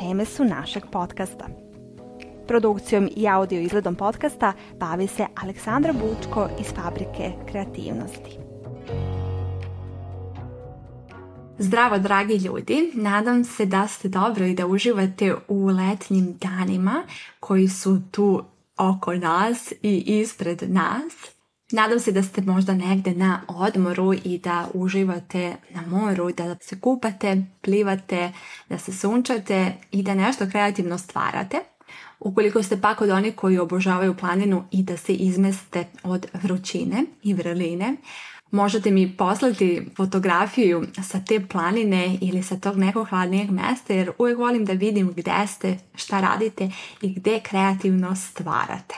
teme su našeg podcasta. Produkcijom i audio izgledom podcasta bavi se Aleksandra Bučko iz Fabrike kreativnosti. Zdravo dragi ljudi, nadam se da ste dobro i da uživate u letnjim danima koji su tu oko nas i ispred nas. Nadam se da ste možda negde na odmoru i da uživate na moru, da se kupate, plivate, da se sunčate i da nešto kreativno stvarate. Ukoliko ste pak od onih koji obožavaju planinu i da se izmeste od vrućine i vrline, možete mi poslati fotografiju sa te planine ili sa tog nekog hladnijeg mesta jer uvijek volim da vidim gde ste, šta radite i gde kreativno stvarate.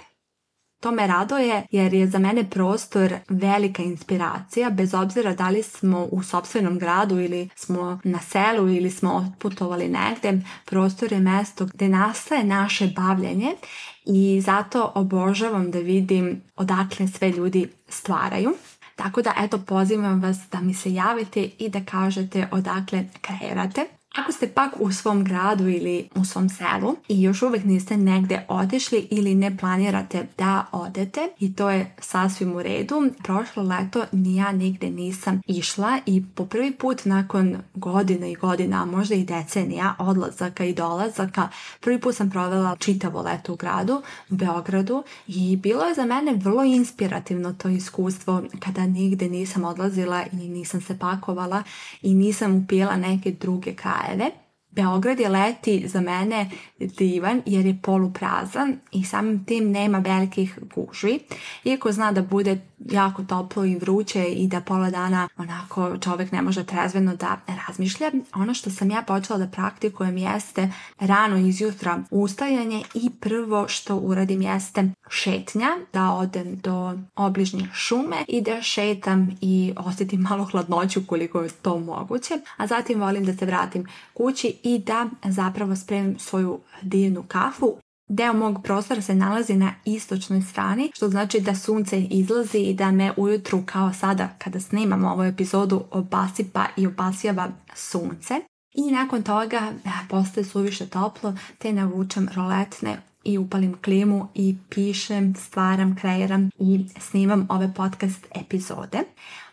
To me radoje jer je za mene prostor velika inspiracija bez obzira da li smo u sobstvenom gradu ili smo na selu ili smo otputovali negde. Prostor je mesto gde nastaje naše bavljenje i zato obožavam da vidim odakle sve ljudi stvaraju. Tako da eto pozivam vas da mi se javite i da kažete odakle kreirate. Ako ste pak u svom gradu ili u svom selu i još uvijek niste negdje otišli ili ne planirate da odete i to je sasvim u redu, prošlo leto ni ja nigdje nisam išla i po prvi put nakon godina i godina, možda i decenija odlazaka i dolazaka, prvi put sam provela čitavo leto u gradu, u Beogradu i bilo je za mene vrlo inspirativno to iskustvo kada nigdje nisam odlazila i nisam se pakovala i nisam upijela neke druge kraje krajeve, Beograd je leti za mene divan jer je poluprazan i samim tim nema velikih gužvi, iako zna da bude jako toplo i vruće i da pola dana onako čovjek ne može trezveno da razmišlja. Ono što sam ja počela da praktikujem jeste rano iz jutra ustajanje i prvo što uradim jeste šetnja, da odem do obližnje šume i da šetam i osjetim malo hladnoću koliko je to moguće, a zatim volim da se vratim kući i da zapravo spremim svoju divnu kafu Deo mog prostora se nalazi na istočnoj strani, što znači da sunce izlazi i da me ujutru kao sada kada snimam ovu epizodu obasipa i opasjava sunce. I nakon toga postaje suviše toplo te navučem roletne i upalim klimu i pišem, stvaram, kreiram i snimam ove podcast epizode.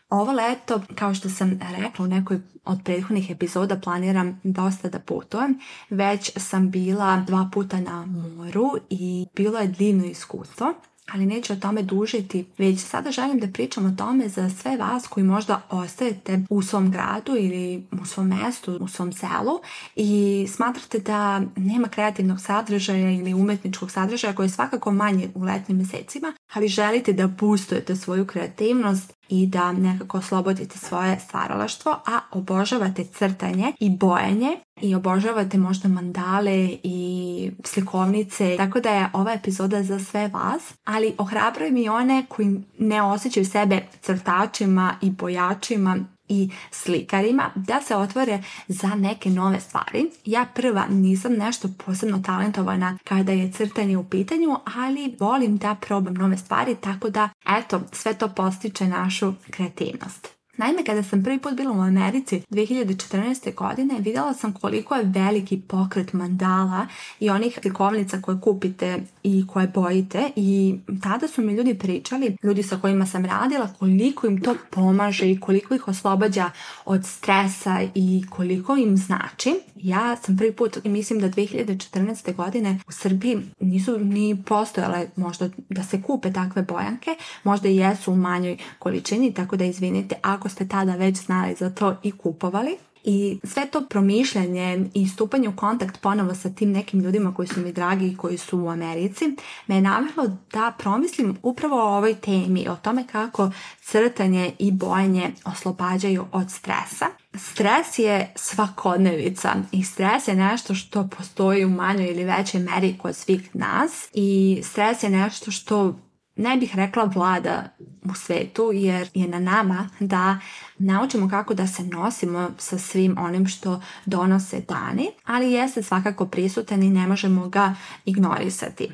Ovo leto, kao što sam rekla u nekoj od prethodnih epizoda, planiram dosta da putujem. Već sam bila dva puta na moru i bilo je divno iskustvo ali neću o tome dužiti, već sada želim da pričam o tome za sve vas koji možda ostajete u svom gradu ili u svom mestu, u svom selu i smatrate da nema kreativnog sadržaja ili umetničkog sadržaja koji je svakako manje u letnim mjesecima, ali želite da pustujete svoju kreativnost, i da nekako oslobodite svoje stvaralaštvo, a obožavate crtanje i bojanje i obožavate možda mandale i slikovnice, tako da je ova epizoda za sve vas, ali ohrabrujem mi one koji ne osjećaju sebe crtačima i bojačima i slikarima da se otvore za neke nove stvari. Ja prva nisam nešto posebno talentovana kada je crtanje u pitanju, ali volim da probam nove stvari, tako da eto, sve to postiče našu kreativnost. Naime, kada sam prvi put bila u Americi 2014. godine, vidjela sam koliko je veliki pokret mandala i onih slikovnica koje kupite i koje bojite i tada su mi ljudi pričali, ljudi sa kojima sam radila, koliko im to pomaže i koliko ih oslobađa od stresa i koliko im znači. Ja sam prvi put, mislim da 2014. godine u Srbiji nisu ni postojale možda da se kupe takve bojanke, možda i jesu u manjoj količini, tako da izvinite ako ste tada već znali za to i kupovali. I sve to promišljanje i stupanje u kontakt ponovo sa tim nekim ljudima koji su mi dragi i koji su u Americi me je navjelo da promislim upravo o ovoj temi, o tome kako crtanje i bojanje oslobađaju od stresa. Stres je svakodnevica i stres je nešto što postoji u manjoj ili većoj meri kod svih nas i stres je nešto što ne bih rekla vlada u svetu jer je na nama da naučimo kako da se nosimo sa svim onim što donose dani, ali jeste svakako prisutan i ne možemo ga ignorisati.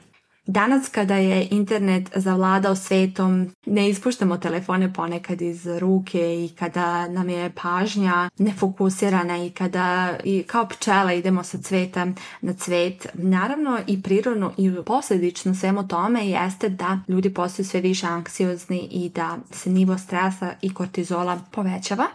Danas kada je internet zavladao svetom, ne ispuštamo telefone ponekad iz ruke i kada nam je pažnja nefokusirana i kada i kao pčela idemo sa cveta na cvet. Naravno i prirodno i posljedično svemu tome jeste da ljudi postaju sve više anksiozni i da se nivo stresa i kortizola povećava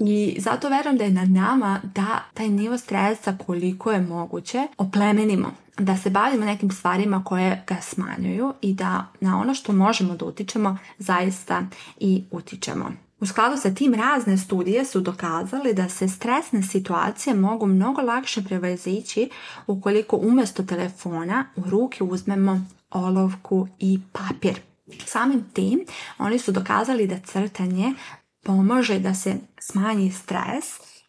i zato verujem da je na nama da taj nivo stresa koliko je moguće oplemenimo da se bavimo nekim stvarima koje ga smanjuju i da na ono što možemo da utičemo zaista i utičemo. U skladu sa tim razne studije su dokazali da se stresne situacije mogu mnogo lakše prevazići ukoliko umjesto telefona u ruke uzmemo olovku i papir. Samim tim oni su dokazali da crtanje pomaže da se smanji stres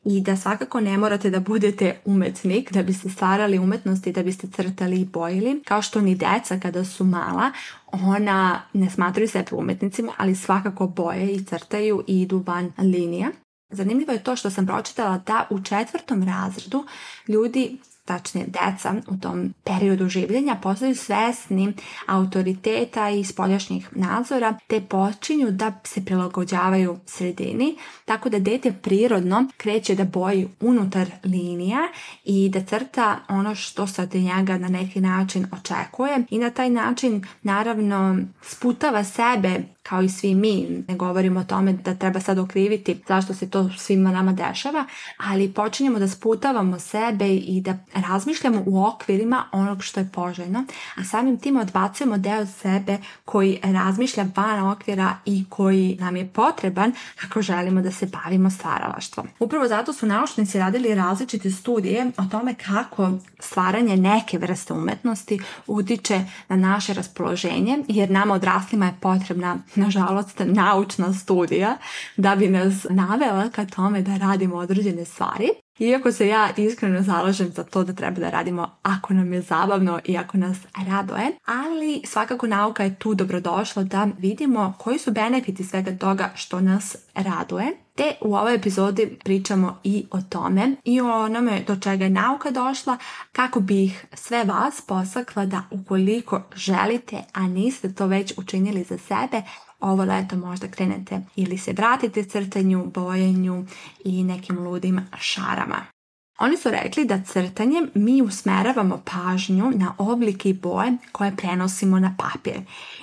i da svakako ne morate da budete umetnik da biste stvarali umetnosti i da biste crtali i bojili. Kao što ni deca kada su mala, ona ne smatraju se umetnicima, ali svakako boje i crtaju i idu van linija. Zanimljivo je to što sam pročitala da u četvrtom razredu ljudi tačnije deca u tom periodu življenja postaju svesni autoriteta i spoljašnjih nadzora te počinju da se prilagođavaju sredini tako da dete prirodno kreće da boji unutar linija i da crta ono što se od njega na neki način očekuje i na taj način naravno sputava sebe kao i svi mi, ne govorimo o tome da treba sad okriviti zašto se to svima nama dešava, ali počinjemo da sputavamo sebe i da razmišljamo u okvirima onog što je poželjno, a samim tim odbacujemo deo sebe koji razmišlja van okvira i koji nam je potreban ako želimo da se bavimo stvaralaštvom. Upravo zato su naučnici radili različite studije o tome kako stvaranje neke vrste umetnosti utiče na naše raspoloženje, jer nama odraslima je potrebna, nažalost, naučna studija da bi nas navela ka tome da radimo određene stvari. Iako se ja iskreno zalažem za to da treba da radimo ako nam je zabavno i ako nas radoje, ali svakako nauka je tu dobrodošla da vidimo koji su benefiti svega toga što nas raduje. Te u ovoj epizodi pričamo i o tome i o onome do čega je nauka došla kako bih sve vas posakla da ukoliko želite, a niste to već učinili za sebe, ovo leto možda krenete ili se vratite crtanju, bojenju i nekim ludim šarama. Oni su rekli da crtanjem mi usmeravamo pažnju na oblike i boje koje prenosimo na papir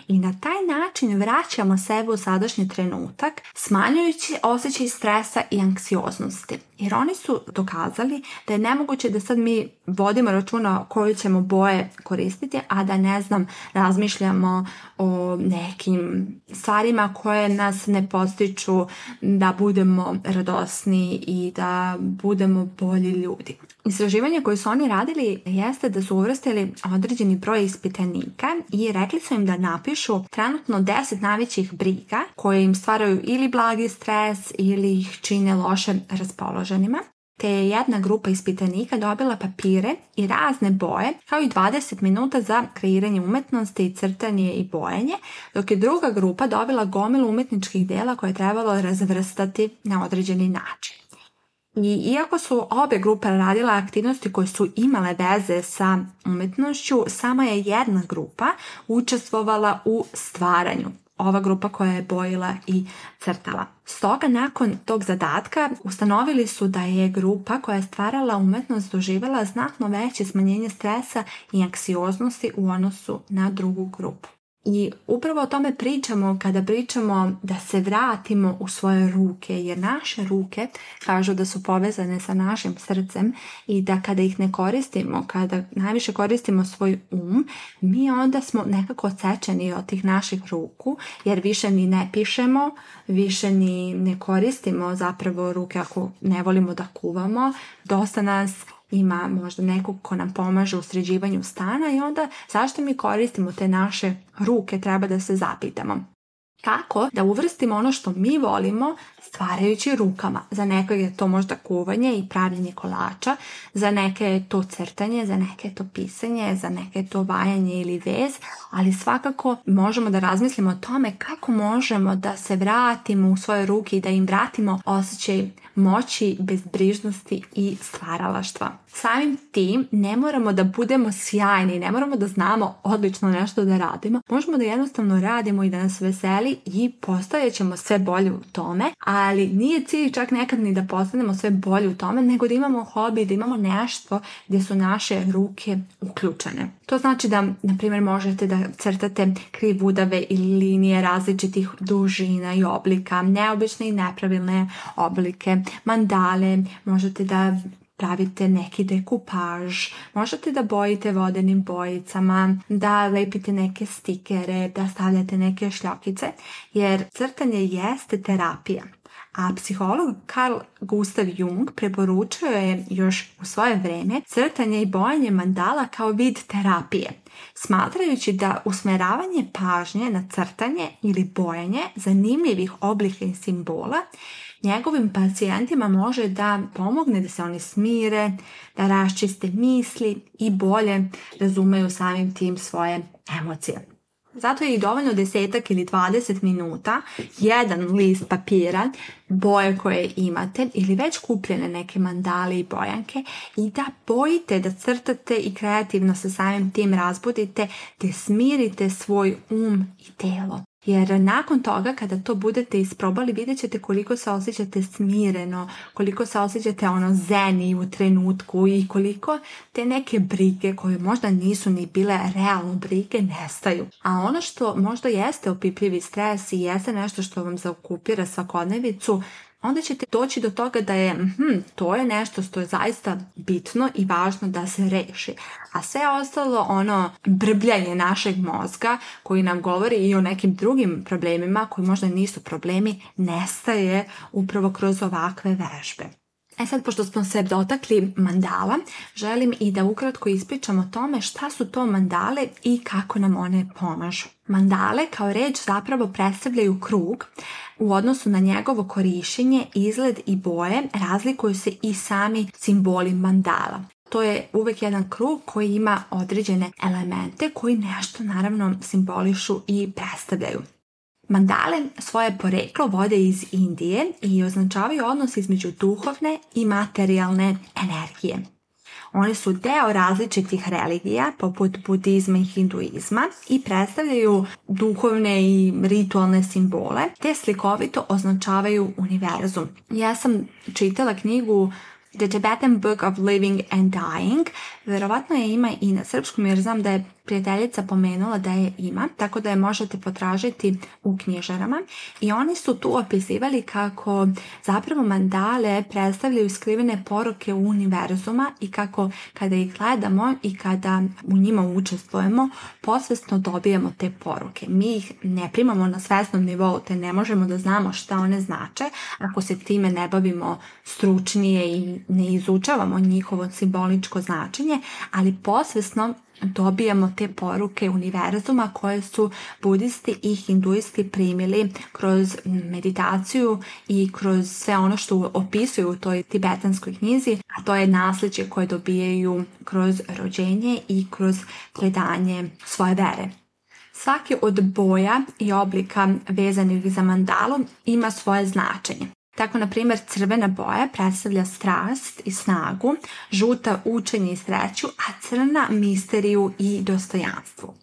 i na taj način vraćamo sebe u sadašnji trenutak smanjujući osjećaj stresa i anksioznosti. Jer oni su dokazali da je nemoguće da sad mi vodimo računa koju ćemo boje koristiti, a da ne znam, razmišljamo o nekim stvarima koje nas ne postiču da budemo radosni i da budemo bolji ljudi. Istraživanje koje su oni radili jeste da su uvrstili određeni broj ispitanika i rekli su im da napišu trenutno 10 najvećih briga koje im stvaraju ili blagi stres ili ih čine loše raspoloženima te je jedna grupa ispitanika dobila papire i razne boje, kao i 20 minuta za kreiranje umetnosti, crtanje i bojanje, dok je druga grupa dobila gomilu umetničkih dela koje je trebalo razvrstati na određeni način. I iako su obje grupe radile aktivnosti koje su imale veze sa umetnošću, samo je jedna grupa učestvovala u stvaranju ova grupa koja je bojila i crtala. Stoga nakon tog zadatka ustanovili su da je grupa koja je stvarala umetnost doživjela znatno veće smanjenje stresa i anksioznosti u odnosu na drugu grupu. I upravo o tome pričamo kada pričamo da se vratimo u svoje ruke, jer naše ruke kažu da su povezane sa našim srcem i da kada ih ne koristimo, kada najviše koristimo svoj um, mi onda smo nekako odsečeni od tih naših ruku, jer više ni ne pišemo, više ni ne koristimo zapravo ruke ako ne volimo da kuvamo. Dosta nas ima možda nekog ko nam pomaže u sređivanju stana i onda zašto mi koristimo te naše ruke treba da se zapitamo kako da uvrstimo ono što mi volimo stvarajući rukama. Za neke je to možda kuvanje i pravljenje kolača, za neke je to crtanje, za neke je to pisanje, za neke je to vajanje ili vez, ali svakako možemo da razmislimo o tome kako možemo da se vratimo u svoje ruke i da im vratimo osjećaj moći, bezbrižnosti i stvaralaštva. Samim tim ne moramo da budemo sjajni, ne moramo da znamo odlično nešto da radimo. Možemo da jednostavno radimo i da nas veseli i postavit ćemo sve bolje u tome, ali nije cilj čak nekad ni da postanemo sve bolje u tome, nego da imamo hobi, da imamo nešto gdje su naše ruke uključene. To znači da, na primjer, možete da crtate krivudave i linije različitih dužina i oblika, neobične i nepravilne oblike, mandale, možete da pravite neki dekupaž, možete da bojite vodenim bojicama, da lepite neke stikere, da stavljate neke šljokice, jer crtanje jeste terapija a psiholog Carl Gustav Jung preporučio je još u svoje vrijeme crtanje i bojanje mandala kao vid terapije, smatrajući da usmeravanje pažnje na crtanje ili bojanje zanimljivih oblika i simbola njegovim pacijentima može da pomogne da se oni smire, da raščiste misli i bolje razumeju samim tim svoje emocije. Zato je i dovoljno desetak ili 20 minuta, jedan list papira, boje koje imate ili već kupljene neke mandale i bojanke i da bojite da crtate i kreativno se samim tim razbudite te smirite svoj um i telo. Jer nakon toga kada to budete isprobali vidjet ćete koliko se osjećate smireno, koliko se osjećate ono zeni u trenutku i koliko te neke brige koje možda nisu ni bile realno brige nestaju. A ono što možda jeste opipljivi stres i jeste nešto što vam zaokupira svakodnevicu, onda ćete doći do toga da je hm, to je nešto što je zaista bitno i važno da se reši. A sve ostalo ono brbljanje našeg mozga koji nam govori i o nekim drugim problemima koji možda nisu problemi nestaje upravo kroz ovakve vežbe. E sad, pošto smo se dotakli mandala, želim i da ukratko ispričam o tome šta su to mandale i kako nam one pomažu. Mandale kao reč zapravo predstavljaju krug. U odnosu na njegovo korišenje, izgled i boje razlikuju se i sami simboli mandala. To je uvijek jedan krug koji ima određene elemente koji nešto naravno simbolišu i predstavljaju. Mandale svoje poreklo vode iz Indije i označavaju odnos između duhovne i materijalne energije. One su deo različitih religija poput budizma i hinduizma i predstavljaju duhovne i ritualne simbole te slikovito označavaju univerzum. Ja sam čitala knjigu The Tibetan Book of Living and Dying. Verovatno je ima i na srpskom jer znam da je prijateljica pomenula da je ima, tako da je možete potražiti u knjižarama. I oni su tu opisivali kako zapravo mandale predstavljaju skrivene poruke univerzuma i kako kada ih gledamo i kada u njima učestvujemo, posvesno dobijemo te poruke. Mi ih ne primamo na svesnom nivou, te ne možemo da znamo šta one znače ako se time ne bavimo stručnije i ne izučavamo njihovo simboličko značenje, ali posvesno dobijemo te poruke univerzuma koje su budisti i hinduisti primili kroz meditaciju i kroz sve ono što opisuju u toj tibetanskoj knjizi, a to je nasljeđe koje dobijaju kroz rođenje i kroz predanje svoje vere. Svaki od boja i oblika vezanih za mandalom ima svoje značenje. Tako, na primjer, crvena boja predstavlja strast i snagu, žuta učenje i sreću, a crna misteriju i dostojanstvo.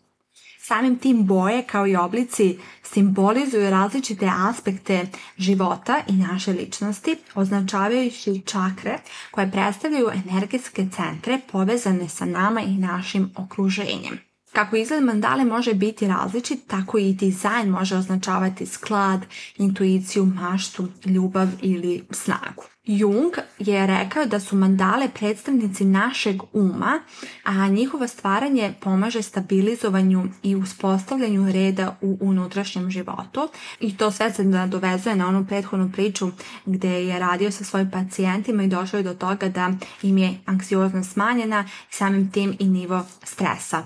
Samim tim boje kao i oblici simbolizuju različite aspekte života i naše ličnosti, označavajući čakre koje predstavljaju energetske centre povezane sa nama i našim okruženjem. Kako izgled mandale može biti različit, tako i dizajn može označavati sklad, intuiciju, maštu, ljubav ili snagu. Jung je rekao da su mandale predstavnici našeg uma, a njihovo stvaranje pomaže stabilizovanju i uspostavljanju reda u unutrašnjem životu. I to sve se nadovezuje na onu prethodnu priču gdje je radio sa svojim pacijentima i došao je do toga da im je anksioznost smanjena i samim tim i nivo stresa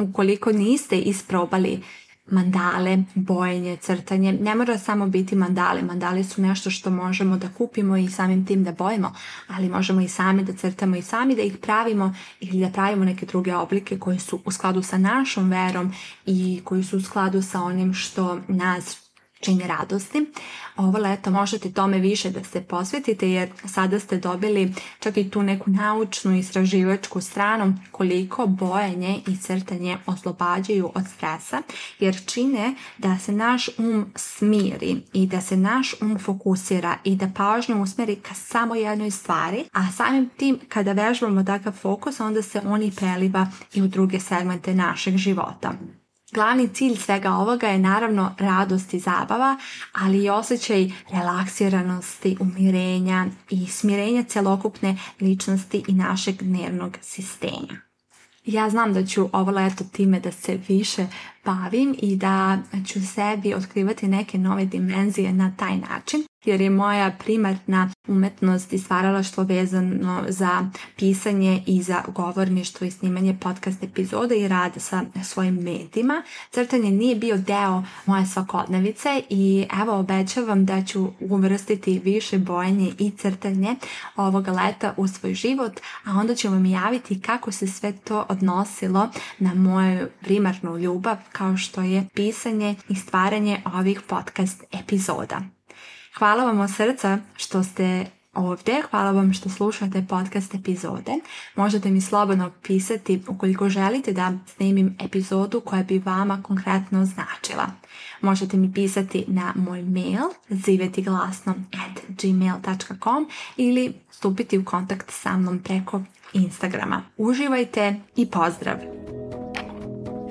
ukoliko niste isprobali mandale, bojenje, crtanje. Ne mora samo biti mandale. Mandale su nešto što možemo da kupimo i samim tim da bojimo, ali možemo i sami da crtamo i sami da ih pravimo ili da pravimo neke druge oblike koje su u skladu sa našom verom i koji su u skladu sa onim što nas čine radosti. Ovo leto možete tome više da se posvetite jer sada ste dobili čak i tu neku naučnu istraživačku stranu koliko bojanje i crtanje oslobađaju od stresa jer čine da se naš um smiri i da se naš um fokusira i da pažnju usmeri ka samo jednoj stvari, a samim tim kada vežbamo takav fokus onda se on i peliva i u druge segmente našeg života. Glavni cilj svega ovoga je naravno radost i zabava, ali i osjećaj relaksiranosti, umirenja i smirenja celokupne ličnosti i našeg nervnog sistema. Ja znam da ću ovo leto time da se više bavim i da ću sebi otkrivati neke nove dimenzije na taj način, jer je moja primarna umetnost i stvaralaštvo vezano za pisanje i za govorništvo i snimanje podcast epizoda i rad sa svojim medijima. Crtanje nije bio deo moje svakodnevice i evo obećavam da ću uvrstiti više bojanje i crtanje ovoga leta u svoj život, a onda ću vam javiti kako se sve to odnosilo na moju primarnu ljubav kao što je pisanje i stvaranje ovih podcast epizoda. Hvala vam od srca što ste ovdje. Hvala vam što slušate podcast epizode. Možete mi slobodno pisati ukoliko želite da snimim epizodu koja bi vama konkretno značila. Možete mi pisati na moj mail gmail.com ili stupiti u kontakt sa mnom preko Instagrama. Uživajte i pozdrav!